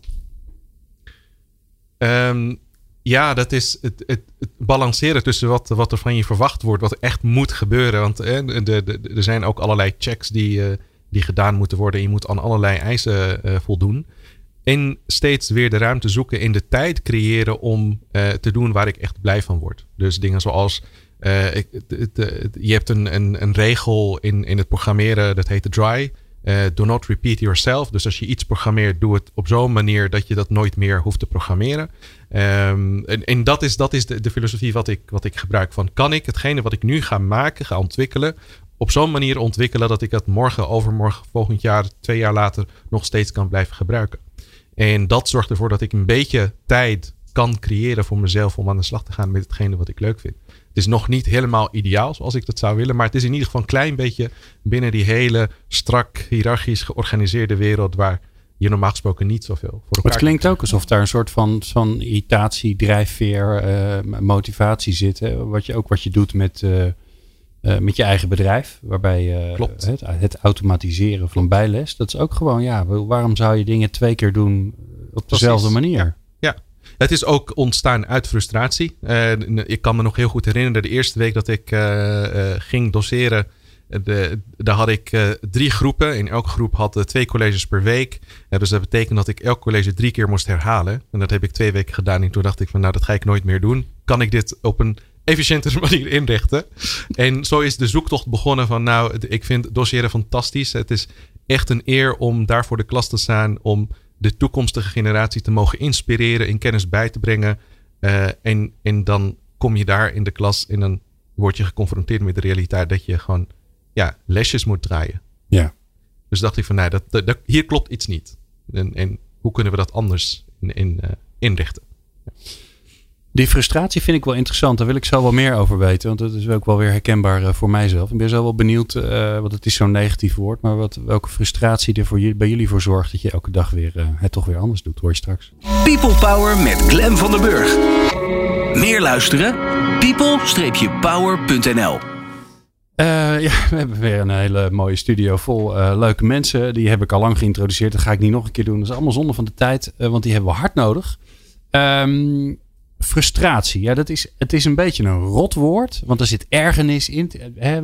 Um, ja, dat is het, het, het, balanceren tussen wat, wat er van je verwacht wordt, wat echt moet gebeuren. Want de, de, er zijn ook allerlei checks die, uh, die gedaan moeten worden. Je moet aan allerlei eisen uh, voldoen. En steeds weer de ruimte zoeken in de tijd creëren om uh, te doen waar ik echt blij van word. Dus dingen zoals uh, ik, je hebt een, een, een, regel in, in het programmeren, dat heet de dry. Uh, do not repeat yourself. Dus als je iets programmeert, doe het op zo'n manier dat je dat nooit meer hoeft te programmeren. Um, en, en dat is, dat is de, de filosofie wat ik, wat ik gebruik. Van kan ik hetgene wat ik nu ga maken, ga ontwikkelen, op zo'n manier ontwikkelen dat ik het morgen, overmorgen, volgend jaar, twee jaar later nog steeds kan blijven gebruiken. En dat zorgt ervoor dat ik een beetje tijd kan creëren voor mezelf om aan de slag te gaan met hetgene wat ik leuk vind. Het is nog niet helemaal ideaal zoals ik dat zou willen, maar het is in ieder geval een klein beetje binnen die hele strak, hiërarchisch georganiseerde wereld waar je normaal gesproken niet zoveel voor elkaar Het klinkt ook alsof daar een soort van, van irritatie, drijfveer, uh, motivatie zit. Hè? Wat je, ook wat je doet met, uh, uh, met je eigen bedrijf. Waarbij Klopt. Het, het, automatiseren van bijles. Dat is ook gewoon, ja, waarom zou je dingen twee keer doen op dezelfde Precies. manier? Ja. ja. Het is ook ontstaan uit frustratie. Uh, ik kan me nog heel goed herinneren, de eerste week dat ik ging doseren. De, daar had ik drie groepen. In elke groep had twee colleges per week. dus dat betekent dat ik elk college drie keer moest herhalen. En dat heb ik twee weken gedaan. En toen dacht ik van nou, dat ga ik nooit meer doen. Kan ik dit op een efficiëntere manier inrichten. En zo is de zoektocht begonnen van nou, ik vind doseren fantastisch. Het is echt een eer om daar voor de klas te staan. Om de toekomstige generatie te mogen inspireren, in kennis bij te brengen. Uh, en, en dan kom je daar in de klas en dan word je geconfronteerd met de realiteit dat je gewoon ja, lesjes moet draaien. Ja. Dus dacht ik van nou, dat, dat, hier klopt iets niet. En, en hoe kunnen we dat anders in, in, uh, inrichten? Ja. Die frustratie vind ik wel interessant. Daar wil ik zo wel meer over weten. Want dat is ook wel weer herkenbaar uh, voor mijzelf. Ik ben zo wel benieuwd, uh, want het is zo'n negatief woord. Maar wat, welke frustratie er voor bij jullie voor zorgt dat je elke dag weer uh, het toch weer anders doet. Hoor je straks. People Power met Glen van der Burg. Meer luisteren? people-power.nl Eh, ja, we hebben weer een hele mooie studio vol eh, leuke mensen. Die heb ik al lang geïntroduceerd. Dat ga ik niet nog een keer doen. Dat is allemaal zonde van de tijd, eh, want die hebben we hard nodig. Ehm, frustratie. Ja, dat is, het is een beetje een rot woord, want er zit ergernis in. Hè,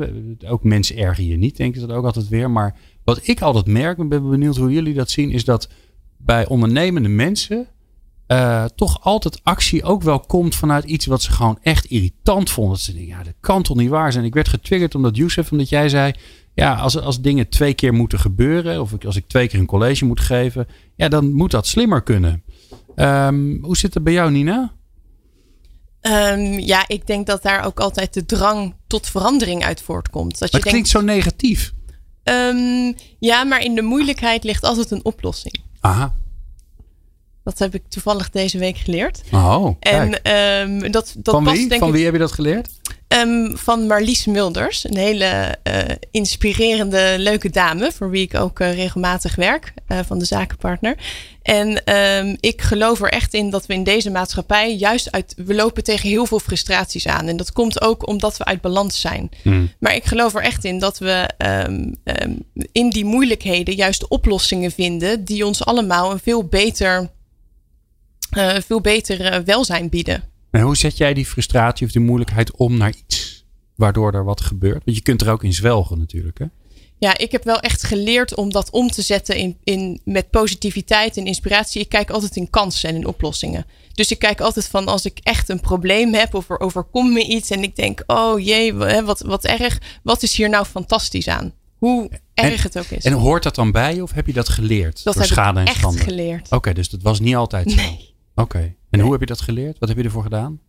ook mensen ergen je niet, denk ik dat ook altijd weer. Maar wat ik altijd merk, ik ben benieuwd hoe jullie dat zien, is dat bij ondernemende mensen uh, toch altijd actie ook wel komt vanuit iets wat ze gewoon echt irritant vonden. Dat ze denken, ja, dat kan toch niet waar zijn. Ik werd getriggerd omdat Youssef, omdat jij zei, ja, als, als dingen twee keer moeten gebeuren, of als ik twee keer een college moet geven, ja, dan moet dat slimmer kunnen. Um, hoe zit het bij jou, Nina? Um, ja, ik denk dat daar ook altijd de drang tot verandering uit voortkomt. Dat maar het klinkt zo negatief. Um, ja, maar in de moeilijkheid ligt altijd een oplossing. Aha. Dat heb ik toevallig deze week geleerd. Oh, en um, dat, dat van past, wie? denk van ik, wie heb je dat geleerd? Um, van Marlies Mulders. Een hele uh, inspirerende, leuke dame. Voor wie ik ook uh, regelmatig werk. Uh, van de zakenpartner. En um, ik geloof er echt in dat we in deze maatschappij juist uit. We lopen tegen heel veel frustraties aan. En dat komt ook omdat we uit balans zijn. Hmm. Maar ik geloof er echt in dat we um, in die moeilijkheden juist oplossingen vinden. die ons allemaal een veel beter, veel beter welzijn bieden. En hoe zet jij die frustratie of die moeilijkheid om naar iets waardoor er wat gebeurt? Want je kunt er ook in zwelgen natuurlijk. Hè? Ja, ik heb wel echt geleerd om dat om te zetten in, in, met positiviteit en inspiratie. Ik kijk altijd in kansen en in oplossingen. Dus ik kijk altijd van als ik echt een probleem heb of er overkomt me iets en ik denk, oh jee, wat, wat erg. Wat is hier nou fantastisch aan? Hoe erg en, het ook is. En hoort dat dan bij je of heb je dat geleerd? Dat door heb schade ik en echt schande? geleerd. Oké, okay, dus dat was niet altijd zo. Nee. Oké. Okay. En hoe heb je dat geleerd? Wat heb je ervoor gedaan?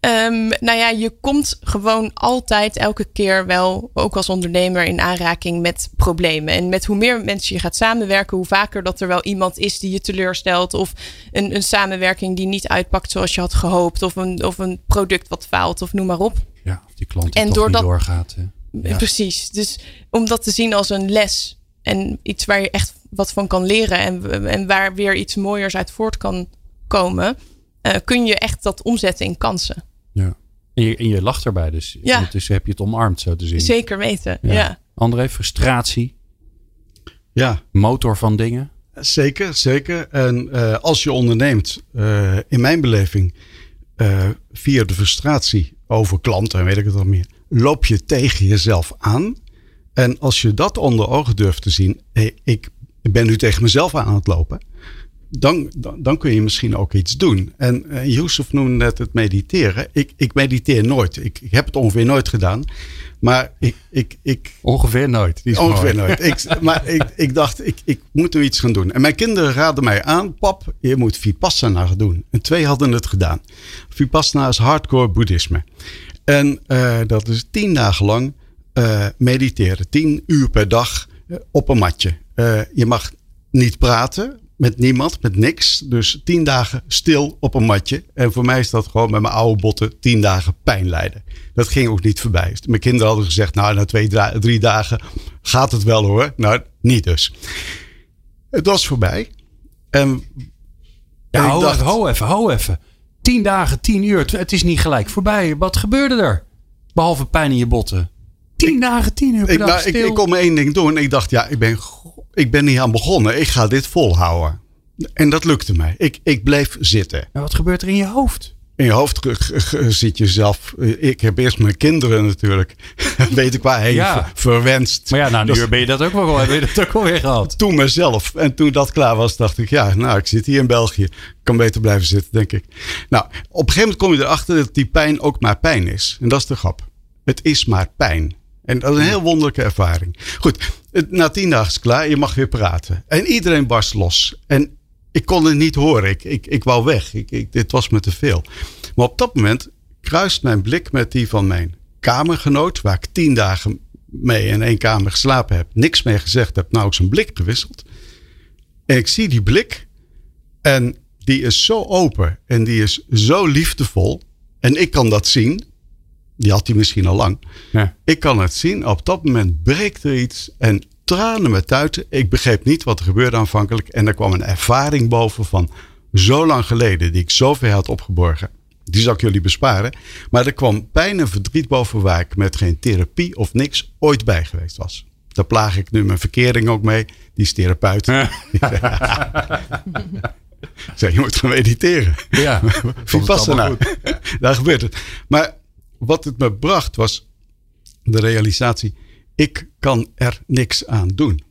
Um, nou ja, je komt gewoon altijd elke keer wel, ook als ondernemer, in aanraking met problemen. En met hoe meer mensen je gaat samenwerken, hoe vaker dat er wel iemand is die je teleurstelt. Of een, een samenwerking die niet uitpakt zoals je had gehoopt. Of een, of een product wat faalt, of noem maar op. Ja, of die klant die en toch niet doorgaat. Hè? Ja. Precies. Dus om dat te zien als een les. En iets waar je echt wat van kan leren. En, en waar weer iets mooiers uit voort kan komen. Uh, kun je echt dat omzetten in kansen. Ja. En je, en je lacht erbij dus. Ja. Ondertussen heb je het omarmd zo te zien. Zeker weten, ja. ja. André, frustratie. Ja. Motor van dingen. Zeker, zeker. En uh, als je onderneemt, uh, in mijn beleving, uh, via de frustratie over klanten en weet ik het al meer, loop je tegen jezelf aan. En als je dat onder ogen durft te zien, hey, ik ben nu tegen mezelf aan het lopen dan, dan, dan, kun je misschien ook iets doen. En uh, Yusuf noemde net het mediteren. Ik, ik mediteer nooit. Ik, ik, heb het ongeveer nooit gedaan. Maar ik. ik, ik ongeveer nooit. Die is ongeveer mooi. nooit. Ik, maar ik, ik dacht, ik, ik moet nu iets gaan doen. En mijn kinderen raadden mij aan: pap, je moet Vipassana gaan doen. En twee hadden het gedaan. Vipassana is hardcore boeddhisme. En uh, dat is tien dagen lang uh, mediteren. Tien uur per dag op een matje. je mag niet praten, met niemand, met niks. Dus tien dagen stil op een matje. En voor mij is dat gewoon met mijn oude botten tien dagen pijn lijden. Dat ging ook niet voorbij. Mijn kinderen hadden gezegd, nou na twee, drie dagen gaat het wel hoor. Nou, niet dus. Het was voorbij. En, ja, hou, dacht, even, hou even, hou even. Tien dagen, tien uur. Het is niet gelijk voorbij. Wat gebeurde er? Behalve pijn in je botten. Tien ik, dagen, tien uur per ik, dag nou, stil. Ik, ik kon maar één ding doen. Ik dacht, ja, ik ben ik ben niet aan begonnen. Ik ga dit volhouden. En dat lukte mij. Ik, ik bleef zitten. Maar wat gebeurt er in je hoofd? In je hoofd zit je zelf. Ik heb eerst mijn kinderen natuurlijk. Weet ik waar heen ja. verwenst. Maar ja, na een dus, uur ben je dat ook wel, heb je dat ook wel weer gehad. Toen mezelf. En toen dat klaar was, dacht ik: ja, nou, ik zit hier in België. Ik kan beter blijven zitten, denk ik. Nou, op een gegeven moment kom je erachter dat die pijn ook maar pijn is. En dat is de grap. Het is maar pijn. En dat is een heel wonderlijke ervaring. Goed, na tien dagen is het klaar. Je mag weer praten. En iedereen barst los. En ik kon het niet horen. Ik, ik, ik wou weg. Ik, ik, dit was me te veel. Maar op dat moment kruist mijn blik met die van mijn kamergenoot. Waar ik tien dagen mee in één kamer geslapen heb. Niks mee gezegd heb. Nou, zijn blik gewisseld. En ik zie die blik. En die is zo open. En die is zo liefdevol. En ik kan dat zien. Die had hij misschien al lang. Ja. Ik kan het zien. Op dat moment breekt er iets. En tranen me tuiten. Ik begreep niet wat er gebeurde aanvankelijk. En er kwam een ervaring boven van zo lang geleden. Die ik zo ver had opgeborgen. Die zal ik jullie besparen. Maar er kwam bijna verdriet boven waar ik met geen therapie of niks ooit bij geweest was. Daar plaag ik nu mijn verkering ook mee. Die is therapeut. Zeg, je moet gaan mediteren. Ja, Vipassana. Daar gebeurt het. Maar wat het me bracht was de realisatie. Ik kan er niks aan doen.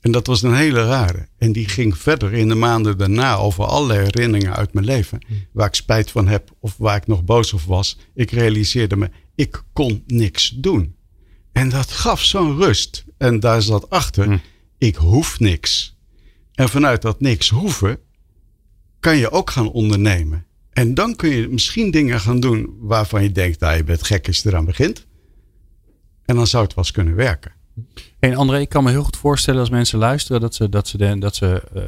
En dat was een hele rare. En die ging verder in de maanden daarna over allerlei herinneringen uit mijn leven. Waar ik spijt van heb of waar ik nog boos op was. Ik realiseerde me, ik kon niks doen. En dat gaf zo'n rust. En daar zat achter, ik hoef niks. En vanuit dat niks hoeven, kan je ook gaan ondernemen. En dan kun je misschien dingen gaan doen waarvan je denkt, nou, je bent gek als je eraan begint. En dan zou het wel eens kunnen werken. En André, ik kan me heel goed voorstellen als mensen luisteren dat ze, dat ze, dat ze eh,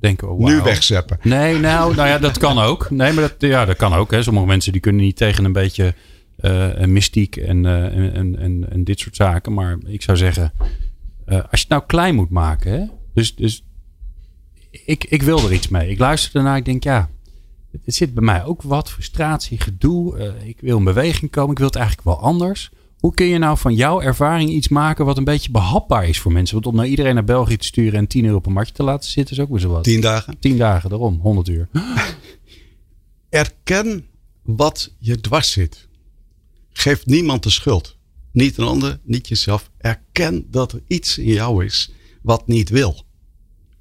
denken: oh, Nu wauw. wegzeppen. Nee, nou, nou ja, dat kan ook. Nee, maar dat, ja, dat kan ook. Hè. Sommige mensen die kunnen niet tegen een beetje eh, mystiek en, eh, en, en, en, en dit soort zaken. Maar ik zou zeggen, als je het nou klein moet maken. Hè, dus dus ik, ik wil er iets mee. Ik luister ernaar. Ik denk, ja, het zit bij mij ook wat frustratie, gedoe. Ik wil in beweging komen. Ik wil het eigenlijk wel anders. Hoe kun je nou van jouw ervaring iets maken wat een beetje behapbaar is voor mensen? Want om nou iedereen naar België te sturen en 10 euro op een matje te laten zitten is ook weer zo wat. Tien dagen. 10 dagen, daarom, 100 uur. Erken wat je dwars zit. Geef niemand de schuld. Niet een ander, niet jezelf. Erken dat er iets in jou is wat niet wil.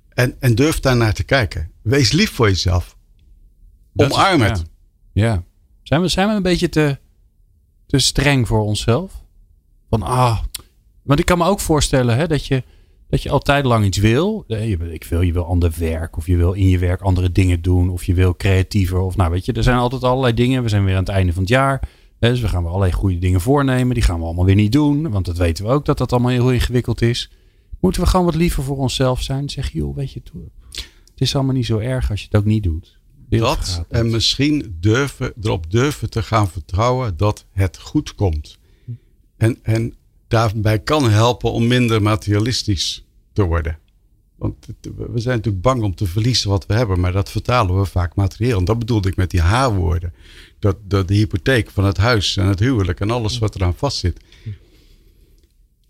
En, en durf daar naar te kijken. Wees lief voor jezelf. Dat is- Omarm ja. het. Ja. Zijn we, zijn we een beetje te, te streng voor onszelf? Van ah. Want ik kan me ook voorstellen hè, dat, je, dat je altijd lang iets wil. Ik wil, je wil ander werk. Of je wil in je werk andere dingen doen. Of je wil creatiever. Of nou weet je, er zijn altijd allerlei dingen. We zijn weer aan het einde van het jaar. Dus we gaan weer allerlei goede dingen voornemen. Die gaan we allemaal weer niet doen. Want dat weten we ook dat dat allemaal heel ingewikkeld is. Moeten we gewoon wat liever voor onszelf zijn? Zeg joh, weet je, het is allemaal niet zo erg als je het ook niet doet. Dat en misschien durven, erop durven te gaan vertrouwen dat het goed komt. En, en daarbij kan helpen om minder materialistisch te worden. Want we zijn natuurlijk bang om te verliezen wat we hebben, maar dat vertalen we vaak materieel. En dat bedoelde ik met die H-woorden. Dat, dat de hypotheek van het huis en het huwelijk en alles wat eraan vastzit.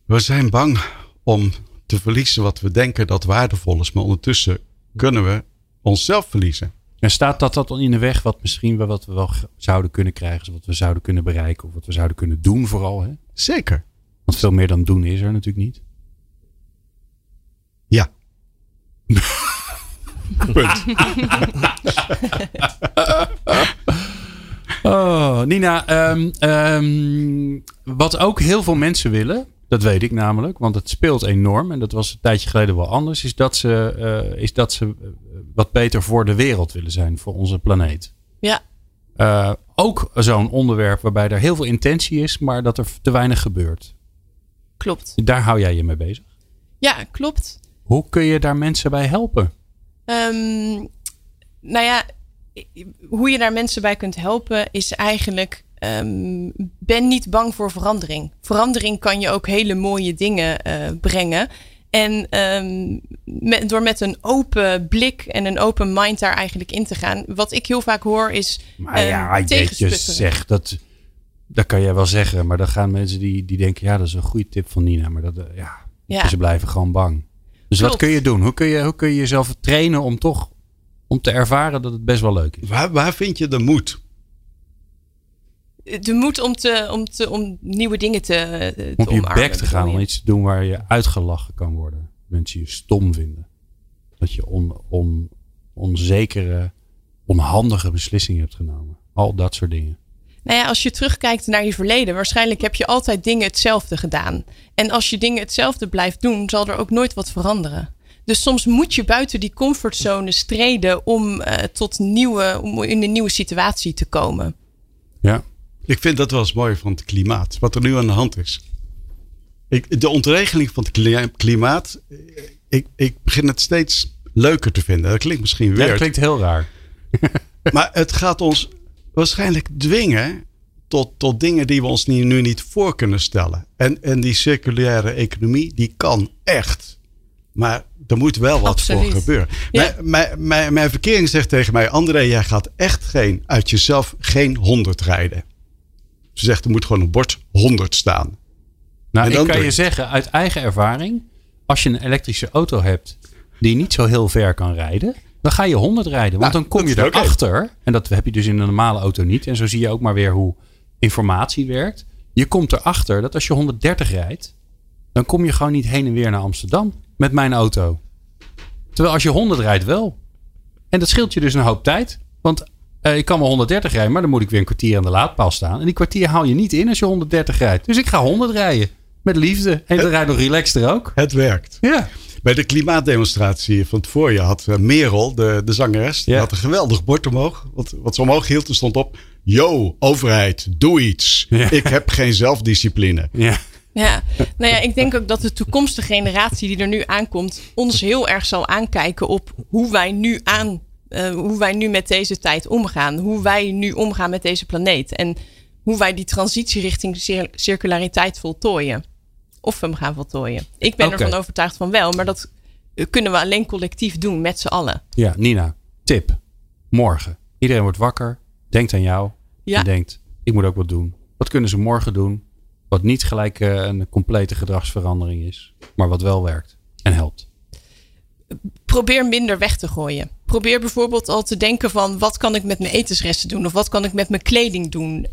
We zijn bang om te verliezen wat we denken dat waardevol is, maar ondertussen kunnen we onszelf verliezen. En staat dat dat dan in de weg wat misschien wel wat we wel zouden kunnen krijgen, wat we zouden kunnen bereiken of wat we zouden kunnen doen vooral? Hè? Zeker. Want veel meer dan doen is er natuurlijk niet. Ja. Punt. Oh, Nina, ehm, ehm, wat ook heel veel mensen willen, dat weet ik namelijk, want het speelt enorm en dat was een tijdje geleden wel anders, is dat ze, eh, is dat ze wat beter voor de wereld willen zijn, voor onze planeet. Ja, Eh, ook zo'n onderwerp waarbij er heel veel intentie is, maar dat er te weinig gebeurt. klopt. Daar hou jij je mee bezig. Ja, klopt. Hoe kun je daar mensen bij helpen? Ehm, nou ja, hoe je daar mensen bij kunt helpen is eigenlijk. ehm, ben niet bang voor verandering. Verandering kan je ook hele mooie dingen eh, brengen. En ehm, met, door met een open blik en een open mind daar eigenlijk in te gaan. Wat ik heel vaak hoor is. Maar ja, jeetje tegensputteren. zeg, dat, dat kan jij wel zeggen. Maar dan gaan mensen die, die denken, ja, dat is een goede tip van Nina. Maar dat, eh, ja, Ja. ze blijven gewoon bang. Dus wat kun je doen? Hoe kun je, hoe kun je jezelf trainen om toch om te ervaren dat het best wel leuk is? Waar, waar vind je de moed? De moed om, te, om, te, om nieuwe dingen te, eh, te Om op je bek te gaan, om iets te doen waar je uitgelachen kan worden. Mensen je stom vinden. Dat je on, on, onzekere, onhandige beslissingen hebt genomen. Al dat soort dingen. Nou ja, als je terugkijkt naar je verleden, waarschijnlijk heb je altijd dingen hetzelfde gedaan. En als je dingen hetzelfde blijft doen, zal er ook nooit wat veranderen. Dus soms moet je buiten die comfortzone streden om eh, tot nieuwe, om in een nieuwe situatie te komen. Ja. Ik vind dat wel eens mooi van het klimaat. Wat er nu aan de hand is. Ik, de ontregeling van het kli- klimaat. Ik, ik begin het steeds leuker te vinden. Dat klinkt misschien Ja, weer. dat klinkt heel raar. Maar het gaat ons waarschijnlijk dwingen tot, tot dingen die we ons nu, nu niet voor kunnen stellen. En, en die circulaire economie, die kan echt. Maar er moet wel wat Absoluut. voor gebeuren. Ja. Mijn, mijn, mijn, mijn verkering zegt tegen mij: André, jij gaat echt geen, uit jezelf geen 100 rijden. Ze zegt er moet gewoon een bord 100 staan. Nou, ik kan je zeggen uit eigen ervaring. Als je een elektrische auto hebt die niet zo heel ver kan rijden. Dan ga je 100 rijden. Want Nou, dan kom je erachter. En dat heb je dus in een normale auto niet. En zo zie je ook maar weer hoe informatie werkt. Je komt erachter dat als je 130 rijdt. Dan kom je gewoon niet heen en weer naar Amsterdam. Met mijn auto. Terwijl als je 100 rijdt wel. En dat scheelt je dus een hoop tijd. Want eh, ik kan wel 130 rijden. Maar dan moet ik weer een kwartier aan de laadpaal staan. En die kwartier haal je niet in als je 130 rijdt. Dus ik ga 100 rijden. Met liefde. En dan rijdt nog relaxter ook. Het werkt. Ja. Bij de klimaatdemonstratie van het voorjaar had eh, Merel, de, de zangeres, die Ja. had een geweldig bord omhoog. Wat, wat ze omhoog hield, er stond op: Yo, overheid, doe iets. Ja. Ik heb geen zelfdiscipline. Ja. Ja, nou ja, ik denk ook dat de toekomstige generatie die er nu aankomt, ons heel erg zal aankijken op hoe wij nu aan, eh, hoe wij nu met deze tijd omgaan, hoe wij nu omgaan met deze planeet en hoe wij die transitie richting cir- circulariteit voltooien. Of we hem gaan voltooien. Ik ben ervan overtuigd van wel, maar dat kunnen we alleen collectief doen met z'n allen. Ja, Nina. Tip. Morgen. Iedereen wordt wakker. Denkt aan jou. Ja. En denkt, ik moet ook wat doen. Wat kunnen ze morgen doen? Wat niet gelijk eh, een complete gedragsverandering is. Maar wat wel werkt. En helpt. probeer minder weg te gooien. Probeer bijvoorbeeld al te denken van wat kan ik met mijn etensresten doen of wat kan ik met mijn kleding doen.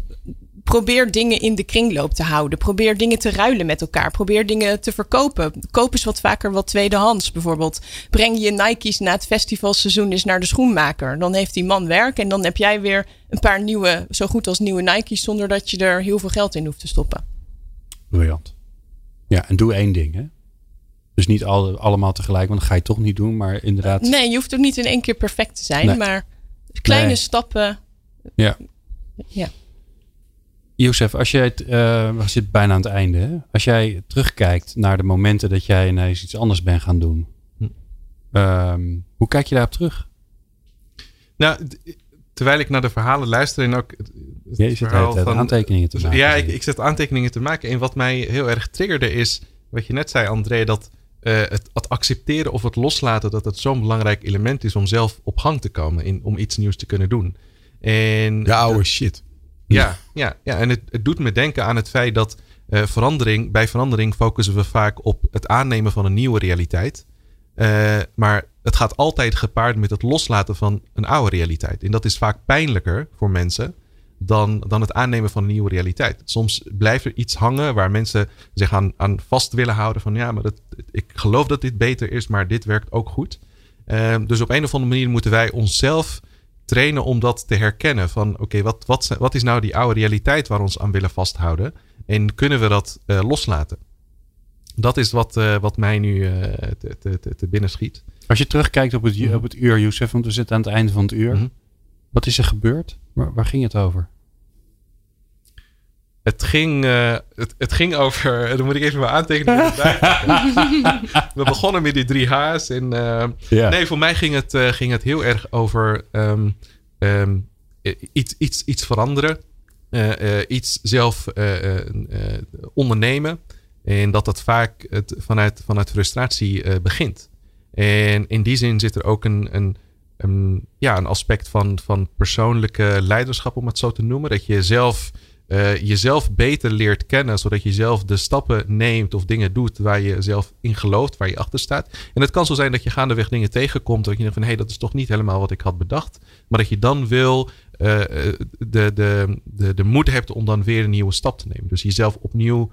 Probeer dingen in de kringloop te houden. Probeer dingen te ruilen met elkaar. Probeer dingen te verkopen. Koop eens wat vaker wat tweedehands bijvoorbeeld. Breng je Nike's na het festivalseizoen eens naar de schoenmaker. Dan heeft die man werk en dan heb jij weer een paar nieuwe, zo goed als nieuwe Nike's zonder dat je er heel veel geld in hoeft te stoppen. Briljant. Ja, en doe één ding. Hè? Dus niet alle, allemaal tegelijk, want dat ga je toch niet doen. Maar inderdaad. Nee, je hoeft ook niet in één keer perfect te zijn, Nee. maar kleine Nee. stappen. Ja. Ja. Youssef, als jij het, eh, we zitten bijna aan het einde. Hè? Als jij terugkijkt naar de momenten dat jij ineens iets anders bent gaan doen. Hm. Ehm, hoe kijk je daarop terug? Nou, terwijl ik naar de verhalen luister en ook het, het Je verhaal van- aantekeningen te maken. Ja, ik, ik zet aantekeningen te maken. En wat mij heel erg triggerde is, wat je net zei, André, dat eh, het, het accepteren of het loslaten, dat het zo'n belangrijk element is om zelf op gang te komen, in, om iets nieuws te kunnen doen. En De oude shit. ja, ja, ja. en het, het doet me denken aan het feit dat eh, verandering, bij verandering focussen we vaak op het aannemen van een nieuwe realiteit. Eh, maar het gaat altijd gepaard met het loslaten van een oude realiteit. En dat is vaak pijnlijker voor mensen dan, dan het aannemen van een nieuwe realiteit. Soms blijft er iets hangen waar mensen zich aan, aan vast willen houden. Van ja, maar dat, ik geloof dat dit beter is, maar dit werkt ook goed. Eh, dus op een of andere manier moeten wij onszelf trainen om dat te herkennen. Van oké, wat, wat, wat is nou die oude realiteit waar we ons aan willen vasthouden? En kunnen we dat eh, loslaten? Dat is wat, eh, wat mij nu eh, te, te, te, te binnen schiet. Als je terugkijkt op het, Mhm. op het uur, Youssef, want we zitten aan het einde van het uur. Mhm. Wat is er gebeurd? Waar, waar ging het over? Het ging, eh, het, het ging over. Dan moet ik even mijn aantekeningen. We begonnen met die drie H's. En, eh. Nee, voor mij ging het, eh, ging het heel erg over ehm, ehm, eh, iets, iets, iets veranderen. Eh, eh, iets zelf eh, eh, eh, ondernemen. En dat dat vaak het, vanuit, vanuit frustratie eh, begint. En in die zin zit er ook een, een, een, ja, een aspect van, van persoonlijke leiderschap, om het zo te noemen. Dat je zelf, eh, jezelf beter leert kennen, zodat je zelf de stappen neemt of dingen doet waar je zelf in gelooft, waar je achter staat. En het kan zo zijn dat je gaandeweg dingen tegenkomt, dat je denkt van hé, hey, dat is toch niet helemaal wat ik had bedacht. Maar dat je dan wil eh, eh, de, de, de, de moed hebt om dan weer een nieuwe stap te nemen. Dus jezelf opnieuw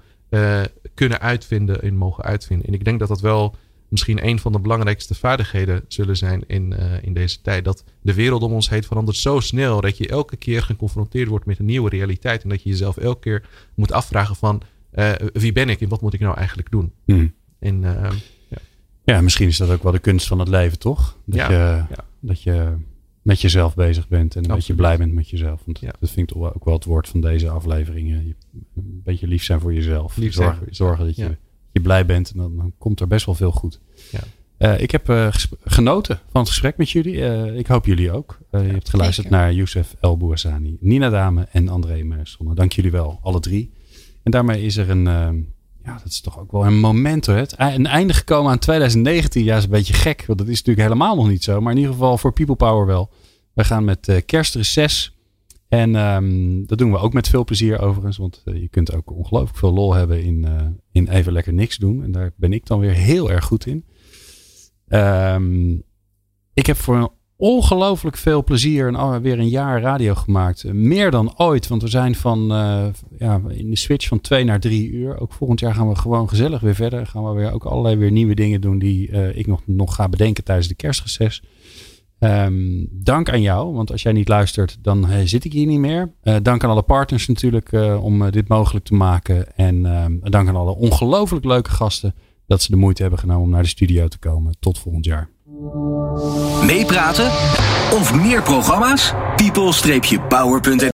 kunnen uitvinden en mogen uitvinden. En ik denk dat dat wel misschien een van de belangrijkste vaardigheden zullen zijn in, eh, in deze tijd. Dat de wereld om ons heen verandert zo snel dat je elke keer geconfronteerd wordt met een nieuwe realiteit. En dat je jezelf elke keer moet afvragen van eh, wie ben ik en wat moet ik nou eigenlijk doen? Hm. En eh, Ja, misschien is dat ook wel de kunst van het leven, toch? Dat, Ja, je, ja. dat je met jezelf bezig bent en beetje Absoluut. blij bent met jezelf. Want Ja. dat vind ik ook wel het woord van deze afleveringen. Je- Een beetje lief zijn voor jezelf. Lief zijn zorgen, zorgen dat je, ja. Je blij bent en dan, dan komt er best wel veel goed. Ja. Eh, ik heb eh, genoten van het gesprek met jullie. Eh, ik hoop jullie ook. Je hebt geluisterd zeker. naar Youssef El Bouassani, Nina Dame en André Mersonne. Dank jullie wel, alle drie. En daarmee is er een, eh, ja, dat is toch ook wel een moment hoor. Het, een einde gekomen aan 2019. Ja, is een beetje gek. Want dat is natuurlijk helemaal nog niet zo. Maar in ieder geval voor People Power wel. Wij gaan met kerstreces. En um, dat doen we ook met veel plezier overigens. Want uh, je kunt ook ongelooflijk veel lol hebben in, uh, in even lekker niks doen. En daar ben ik dan weer heel erg goed in. Um, ik heb voor ongelooflijk veel plezier en weer een jaar radio gemaakt. Meer dan ooit, want we zijn van ja, in de switch van twee naar drie uur. Ook volgend jaar gaan we gewoon gezellig weer verder. Gaan we weer ook allerlei weer nieuwe dingen doen die ik nog, nog ga bedenken tijdens de kerstreces. Um, dank aan jou, want als jij niet luistert, dan uh, zit ik hier niet meer. dank aan alle partners natuurlijk om dit mogelijk te maken. En ehm, dank aan alle ongelooflijk leuke gasten dat ze de moeite hebben genomen om naar de studio te komen. Tot volgend jaar. Meepraten of meer programma's? people-power.nl